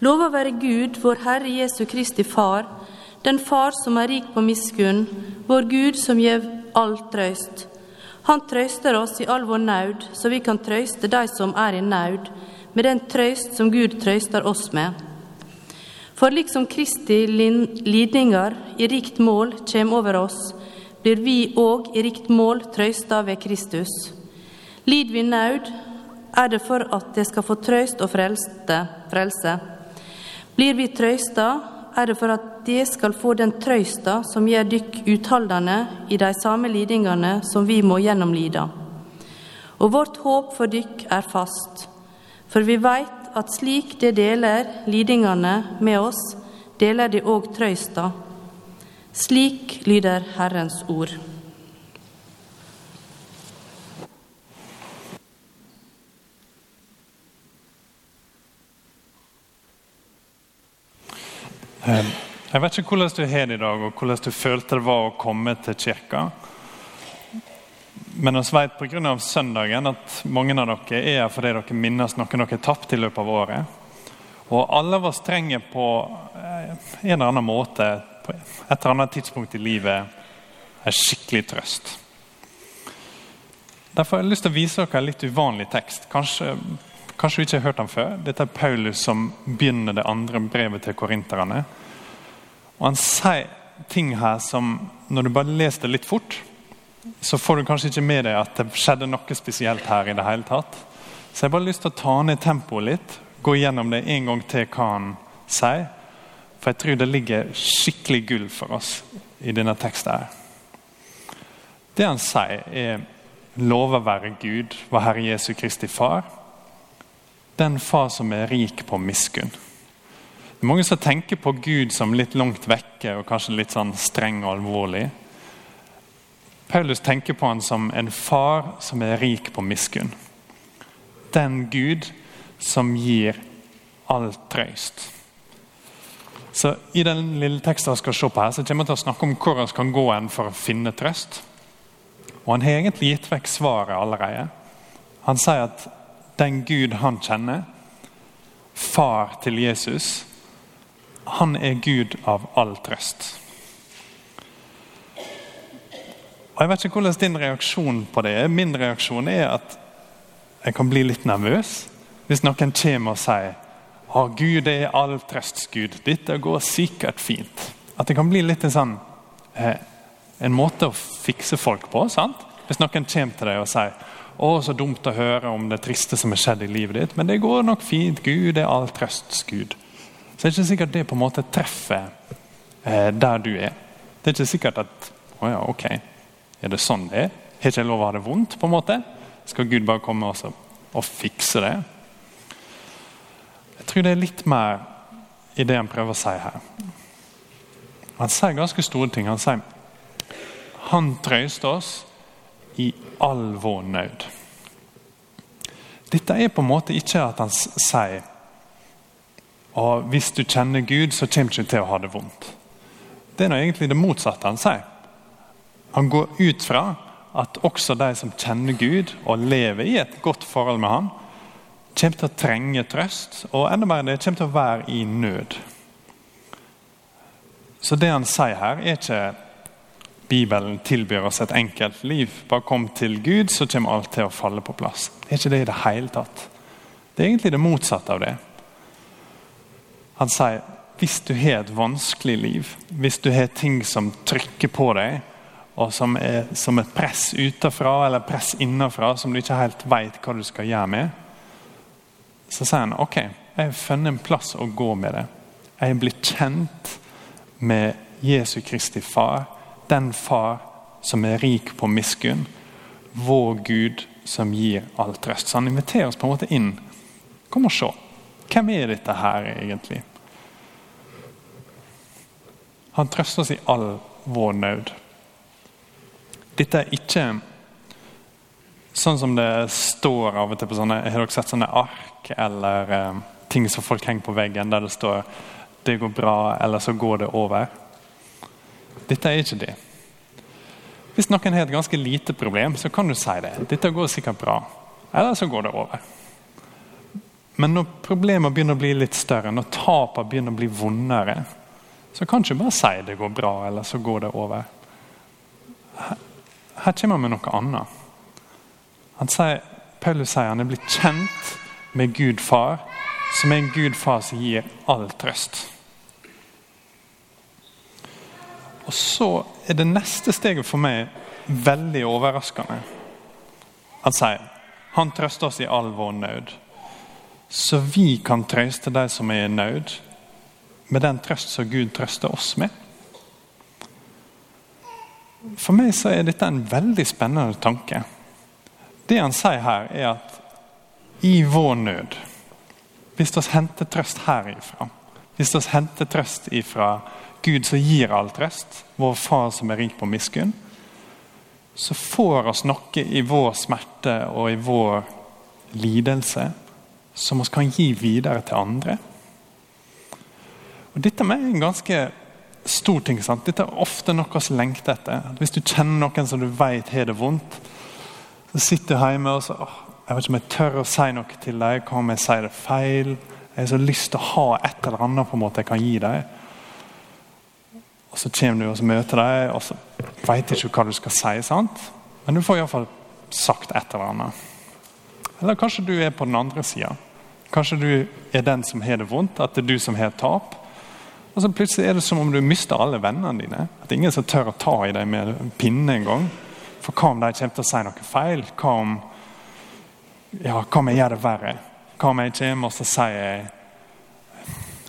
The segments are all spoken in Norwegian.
Lova være Gud, vår Herre Jesu Kristi Far, den Far som er rik på miskunn, vår Gud som gjev all trøyst. Han trøyster oss i all vår naud, så vi kan trøyste de som er i naud, med den trøyst som Gud trøyster oss med. For liksom Kristi lidninger i rikt mål kjem over oss, blir vi òg i rikt mål trøysta ved Kristus. Lid vi naud, er det for at det skal få trøyst og frelse. Blir vi trøysta, er det for at de skal få den trøysta som gjør dykk uthaldende i de samme lidingene som vi må gjennomlide. Og vårt håp for dykk er fast, for vi veit at slik det deler lidingene med oss, deler de òg trøysta. Slik lyder Herrens ord. Jeg vet ikke hvordan du har det i dag, og hvordan du følte det var å komme til kirka. Men vi vet pga. søndagen at mange av dere er her fordi dere minnes noe dere har tapt i løpet av året. Og alle var strenge på eh, en eller annen måte på et eller annet tidspunkt i livet en skikkelig trøst. Derfor har jeg lyst til å vise dere en litt uvanlig tekst. Kanskje, kanskje du ikke har hørt ham før. Dette er Paulus som begynner det andre brevet til korinterne. Og Han sier ting her som når du bare leser det litt fort, så får du kanskje ikke med deg at det skjedde noe spesielt her. i det hele tatt. Så jeg har bare lyst til å ta ned tempoet litt, gå gjennom det en gang til hva han sier. For jeg tror det ligger skikkelig gull for oss i denne teksten. her. Det han sier, er lova være Gud, var Herre Jesu Kristi Far. Den far som er rik på miskunn. Det er Mange som tenker på Gud som litt langt vekke og kanskje litt sånn streng og alvorlig. Paulus tenker på han som en far som er rik på miskunn. Den Gud som gir all trøyst. Så I den lille teksten jeg skal se på her, så kommer jeg til å snakke om hvor vi kan gå hen for å finne trøst. Og Han har egentlig gitt vekk svaret allerede. Han sier at den Gud han kjenner, far til Jesus, han er Gud av all trøst. Og Jeg vet ikke hvordan din reaksjon på det er. Min reaksjon er at jeg kan bli litt nervøs hvis noen kommer og sier å, Gud er all trøsts Gud. Dette går sikkert fint. At det kan bli litt en sånn eh, en måte å fikse folk på. sant? Hvis noen kommer til deg og sier å, så dumt å høre om det triste som har skjedd i livet ditt, men det går nok fint. Gud er all trøsts Gud. Så det er ikke sikkert det på en måte treffer eh, der du er. Det er ikke sikkert at å ja, ok, er det sånn det er? Har ikke jeg lov å ha det vondt? på en måte? Skal Gud bare komme også og fikse det? Jeg tror det er litt mer i det han prøver å si her. Han sier ganske store ting. Han sier han trøster oss i all vår nød. Dette er på en måte ikke at han sier og hvis du kjenner Gud, så kommer du ikke til å ha det vondt. Det er egentlig det motsatte han sier. Han går ut fra at også de som kjenner Gud og lever i et godt forhold med ham, kommer til å trenge trøst, og enda mer det kommer til å være i nød. Så det han sier her, er ikke Bibelen tilbyr oss et enkelt liv. Bare kom til Gud, så kommer alt til å falle på plass. Det er ikke det i det hele tatt. Det er egentlig det motsatte av det. Han sier hvis du har et vanskelig liv, hvis du har ting som trykker på deg, og som er som et press utenfra eller press innenfra som du ikke helt vet hva du skal gjøre med, så sier han ok, jeg har funnet en plass å gå med det. Jeg er blitt kjent med Jesu Kristi far, den far som er rik på miskunn. Vår Gud som gir all trøst. Så han inviterer oss på en måte inn. Kom og se. Hvem er dette her egentlig? Han trøster oss i all vår nød. Dette er ikke sånn som det står av og til på sånne Har dere sett sånne ark eller eh, ting som folk henger på veggen der det står 'det går bra', eller 'så går det over'? Dette er ikke det. Hvis noen har et ganske lite problem, så kan du si det. 'Dette går sikkert bra', eller så går det over. Men når problemene begynner å bli litt større, når tapene begynner å bli vondere, så kan du ikke bare si det går bra, eller så går det over. Her, kommer han med noe annet. Sier, Paulus sier han er blitt kjent med Gud far, som er en Gud far som gir all trøst. Og så er det neste steget for meg veldig overraskende. Han sier han trøster oss i all vår nød, så vi kan trøste de som er i nød, med den trøst som Gud trøster oss med. For meg så er dette en veldig spennende tanke. Det han sier her, er at i vår nød Hvis vi henter trøst herifra, hvis vi henter trøst ifra Gud som gir all trøst, vår Far som er rik på miskunn, så får oss noe i vår smerte og i vår lidelse som vi kan gi videre til andre. Og Dette er en ganske stor ting. sant? Dette er ofte noe vi lengter etter. Hvis du kjenner noen som du vet har det vondt, så sitter du hjemme og så, åh, jeg vet ikke om jeg tør å si noe til deg. Hva om jeg sier det feil? Jeg har så lyst til å ha et eller annet på en måte jeg kan gi deg. Og Så kommer du og så møter deg, og så vet ikke hva du skal si. sant? Men du får iallfall sagt et eller annet. Eller kanskje du er på den andre sida. Kanskje du er den som har det vondt, at det er du som har tap. Og så Plutselig er det som om du mister alle vennene dine. At det er ingen som tør å ta i deg med pinne engang. For hva om de kommer til å si noe feil? Hva om, ja, hva om jeg gjør det verre? Hva om jeg hjem, og så sier jeg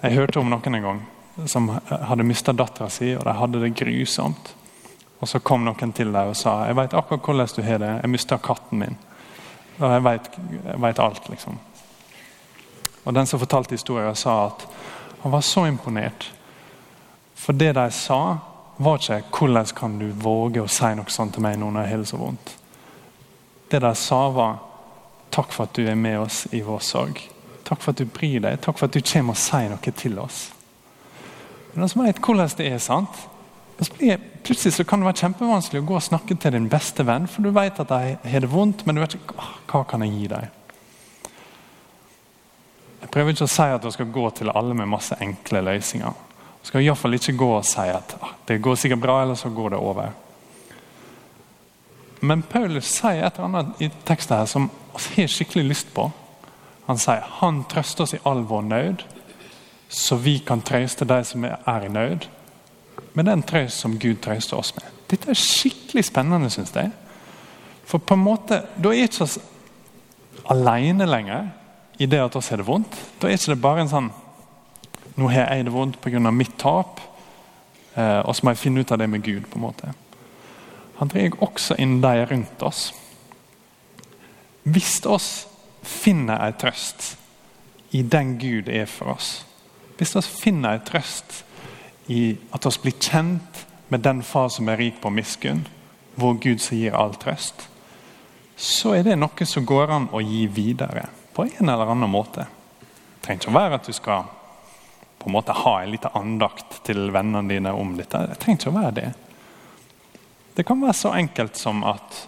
Jeg hørte om noen en gang som hadde mista dattera si, og de hadde det grusomt. Og Så kom noen til deg og sa jeg vet akkurat hvordan du har det. Jeg mista katten min. Og jeg vet, jeg vet, alt, liksom. Og Den som fortalte historien, sa at han var så imponert. For det de sa, var ikke 'hvordan kan du våge å si noe sånt til meg når jeg har det så vondt'. Det de sa, var 'takk for at du er med oss i vår sorg'. Takk for at du bryr deg. Takk for at du kommer og sier noe til oss. Men som vet hvordan det er, sant? Plutselig så kan det være kjempevanskelig å gå og snakke til din beste venn, for du vet at de har det vondt, men du vet ikke hva kan jeg gi dem. Jeg prøver ikke å si at du skal gå til alle med masse enkle løsninger. Du skal iallfall ikke gå og si at det går sikkert bra, eller så går det over. Men Paulus sier et eller annet i teksten her som vi har skikkelig lyst på. Han sier han trøster oss i all vår nød så vi kan trøste de som er i nød, med den trøst som Gud trøster oss med. Dette er skikkelig spennende, syns jeg. For på en måte, Da er ikke oss alene lenger i det at oss har det vondt. Da er ikke det bare en sånn Nå har jeg det vondt pga. mitt tap, eh, og så må jeg finne ut av det med Gud. på en måte. Han drar også inn de rundt oss. Hvis oss finner en trøst i den Gud er for oss, hvis vi finner en trøst i at vi blir kjent med den far som er rik på miskunn, vår Gud som gir all trøst, så er det noe som går an å gi videre på en eller annen måte. Det trenger ikke å være at du skal på en måte ha en liten andakt til vennene dine om dette. Det trenger ikke å være det. Det kan være så enkelt som at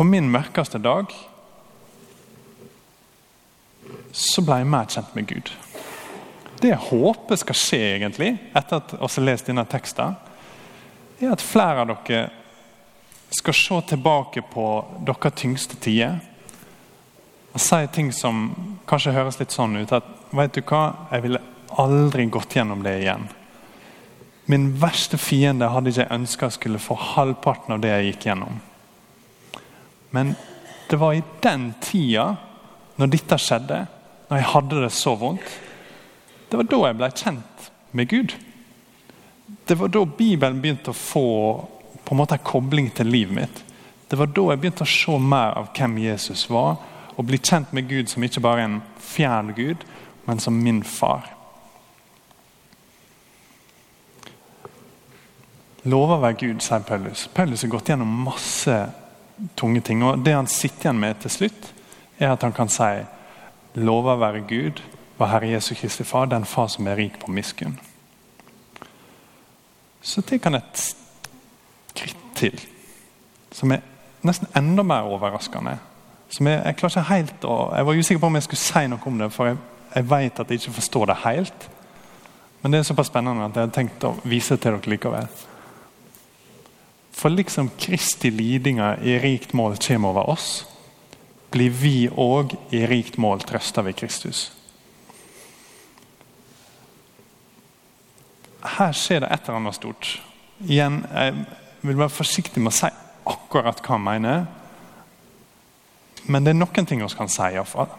på min mørkeste dag så ble jeg mer kjent med Gud. Det jeg håper skal skje, egentlig, etter at vi har lest denne teksten, er at flere av dere skal se tilbake på deres tyngste tider og si ting som kanskje høres litt sånn ut at vet du hva, jeg ville aldri gått gjennom det igjen. Min verste fiende hadde ikke jeg ønska skulle få halvparten av det jeg gikk gjennom. Men det var i den tida, når dette skjedde, når jeg hadde det så vondt, det var da jeg ble kjent med Gud. Det var da Bibelen begynte å få på en måte en kobling til livet mitt. Det var da jeg begynte å se mer av hvem Jesus var, og bli kjent med Gud som ikke bare en fjern Gud, men som min far. Lover være Gud, sier Paulus. Paulus har gått gjennom masse tunge ting. og Det han sitter igjen med til slutt, er at han kan si lover være Gud, var Herre Jesu Kristi Far, den far som er rik på miskunn. Så tar han et skritt til, som er nesten enda mer overraskende. Som jeg, jeg klarer ikke helt å, jeg var usikker på om jeg skulle si noe om det, for jeg, jeg vet at jeg ikke forstår det helt. Men det er såpass spennende at jeg har tenkt å vise det til dere likevel. For liksom Kristi lidinger i rikt mål kommer over oss, blir vi òg i rikt mål trøsta ved Kristus. Her skjer det et eller annet stort. Igjen, Jeg vil være forsiktig med å si akkurat hva han mener. Men det er noen ting vi kan si. I hvert fall.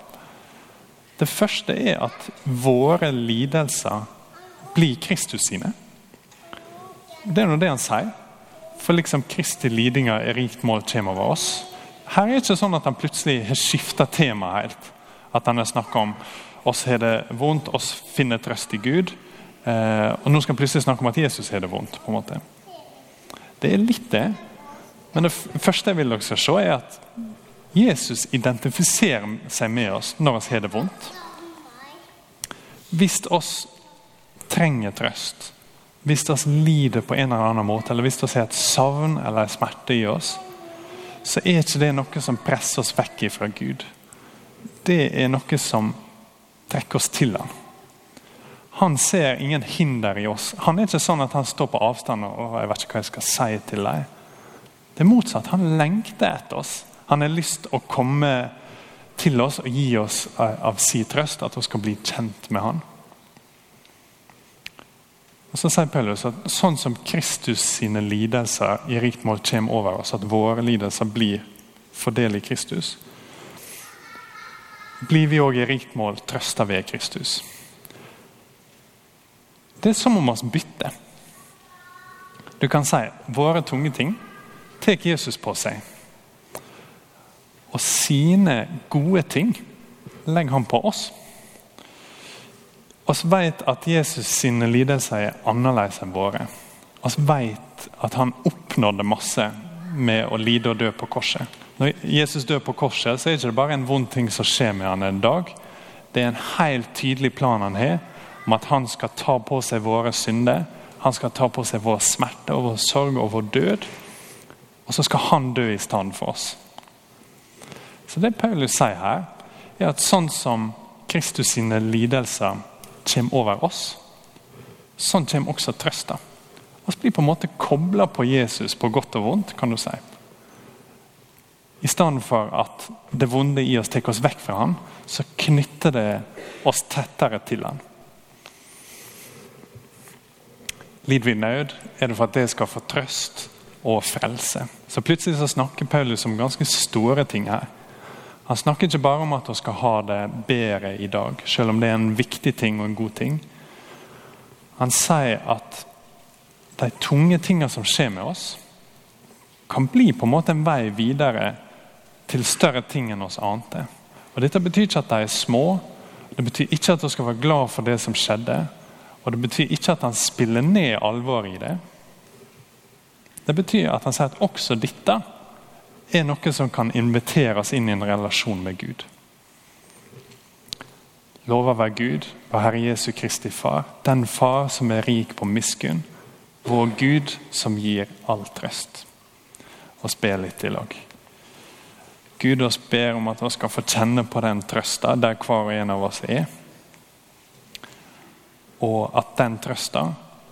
Det første er at våre lidelser blir Kristus sine. Det er nå det han sier. For liksom Kristi lidinger er rikt mål kommer over oss. Her er det ikke sånn at han plutselig har skifta tema helt. At han har snakka om oss har det vondt, oss finner trøst i Gud. Eh, og nå skal han plutselig snakke om at Jesus har det vondt. på en måte. Det er litt det. Men det første jeg vil dere skal se, er at Jesus identifiserer seg med oss når vi har det vondt. Hvis oss trenger trøst, hvis vi lider på en eller annen måte, eller hvis vi har et savn eller smerte i oss, så er ikke det noe som presser oss vekk fra Gud. Det er noe som trekker oss til ham. Han ser ingen hinder i oss. Han er ikke sånn at han står på avstand og jeg vet ikke hva jeg skal si til deg. Det er motsatt. Han lengter etter oss. Han har lyst å komme til oss og gi oss av sin trøst, at vi skal bli kjent med han. Og Så sier Paulus at sånn som Kristus sine lidelser i rikt mål kommer over oss, at våre lidelser blir fordelt i Kristus, blir vi òg i rikt mål trøsta ved Kristus. Det er som om oss bytter. Du kan si våre tunge ting tar Jesus på seg. Og sine gode ting legger han på oss. Vi vet at Jesus sine lidelser er annerledes enn våre. Vi vet at han oppnådde masse med å lide og dø på korset. Når Jesus dør på korset, så er det ikke bare en vond ting som skjer med han en dag. Det er en helt tydelig plan han har om at han skal ta på seg våre synder. Han skal ta på seg vår smerte og vår sorg og vår død. Og så skal han dø i stand for oss. Så Det Paulus sier her, er at sånn som Kristus sine lidelser kommer over oss, sånn kommer også trøsta. Vi blir på en måte kobla på Jesus på godt og vondt, kan du si. I stedet for at det vonde i oss tar oss vekk fra ham, så knytter det oss tettere til ham. Lider vi nød, er det for at det skal få trøst og frelse. Så Plutselig så snakker Paulus om ganske store ting her. Han snakker ikke bare om at vi skal ha det bedre i dag, selv om det er en viktig ting og en god ting. Han sier at de tunge tingene som skjer med oss, kan bli på en måte en vei videre til større ting enn oss ante. Og Dette betyr ikke at de er små, det betyr ikke at vi skal være glad for det som skjedde. Og det betyr ikke at han spiller ned alvoret i det. Det betyr at han sier at også dette er noe som kan invitere oss inn i en relasjon med Gud. Lover være Gud, og Herre Jesu Kristi Far, den Far som er rik på miskunn, vår Gud som gir all trøst. Og be litt i lag. Gud oss ber om at vi skal få kjenne på den trøsta der hver og en av oss er. Og at den trøsta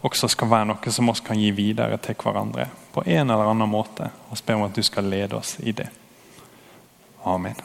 også skal være noe som vi kan gi videre til hverandre på en eller annen måte. Og spør om at du skal lede oss i det. Amen.